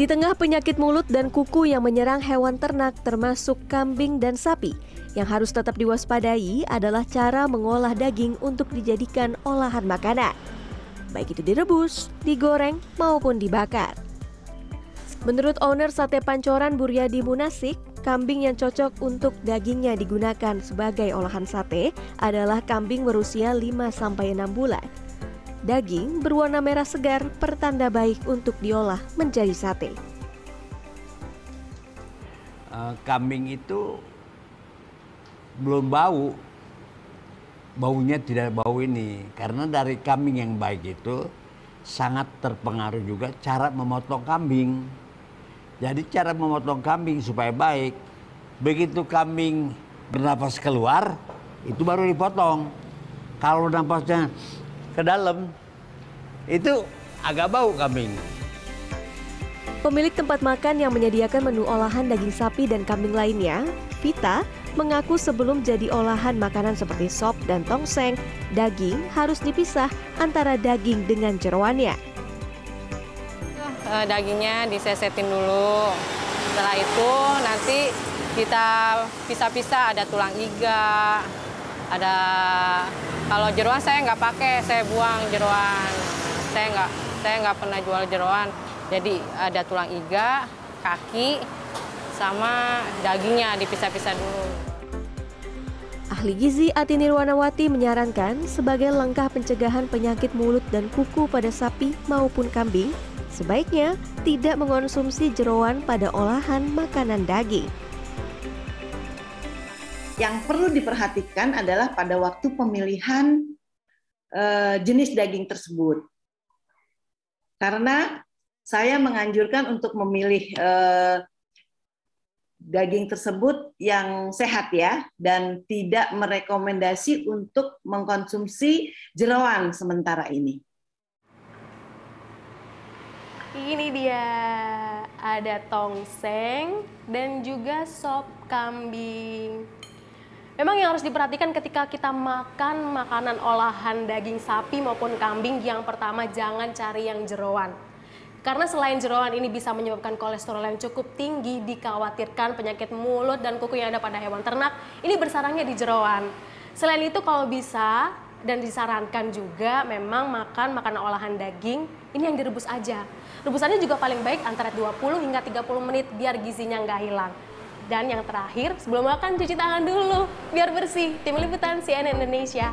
Di tengah penyakit mulut dan kuku yang menyerang hewan ternak termasuk kambing dan sapi, yang harus tetap diwaspadai adalah cara mengolah daging untuk dijadikan olahan makanan. Baik itu direbus, digoreng, maupun dibakar. Menurut owner sate pancoran Buryadi Munasik, kambing yang cocok untuk dagingnya digunakan sebagai olahan sate adalah kambing berusia 5-6 bulan Daging berwarna merah segar pertanda baik untuk diolah menjadi sate. Uh, kambing itu belum bau, baunya tidak bau ini karena dari kambing yang baik itu sangat terpengaruh juga cara memotong kambing. Jadi cara memotong kambing supaya baik, begitu kambing bernafas keluar, itu baru dipotong. Kalau nafasnya ke dalam itu agak bau kambing. Pemilik tempat makan yang menyediakan menu olahan daging sapi dan kambing lainnya, Vita, mengaku sebelum jadi olahan makanan seperti sop dan tongseng, daging harus dipisah antara daging dengan jeroannya. Eh, dagingnya disesetin dulu. Setelah itu nanti kita pisah-pisah ada tulang iga, ada kalau jeruan saya nggak pakai, saya buang jeruan. Saya nggak saya nggak pernah jual jeruan. Jadi ada tulang iga, kaki, sama dagingnya dipisah-pisah dulu. Ahli gizi Ati Nirwanawati menyarankan sebagai langkah pencegahan penyakit mulut dan kuku pada sapi maupun kambing, sebaiknya tidak mengonsumsi jeroan pada olahan makanan daging. Yang perlu diperhatikan adalah pada waktu pemilihan uh, jenis daging tersebut. Karena saya menganjurkan untuk memilih uh, daging tersebut yang sehat ya dan tidak merekomendasi untuk mengkonsumsi jeroan sementara ini. Ini dia ada tongseng dan juga sop kambing. Memang yang harus diperhatikan ketika kita makan makanan olahan daging sapi maupun kambing, yang pertama jangan cari yang jeroan. Karena selain jeroan ini bisa menyebabkan kolesterol yang cukup tinggi, dikhawatirkan penyakit mulut dan kuku yang ada pada hewan ternak, ini bersarangnya di jeroan. Selain itu kalau bisa dan disarankan juga memang makan makanan olahan daging ini yang direbus aja. Rebusannya juga paling baik antara 20 hingga 30 menit biar gizinya nggak hilang. Dan yang terakhir, sebelum makan cuci tangan dulu biar bersih. Tim Liputan CNN Indonesia.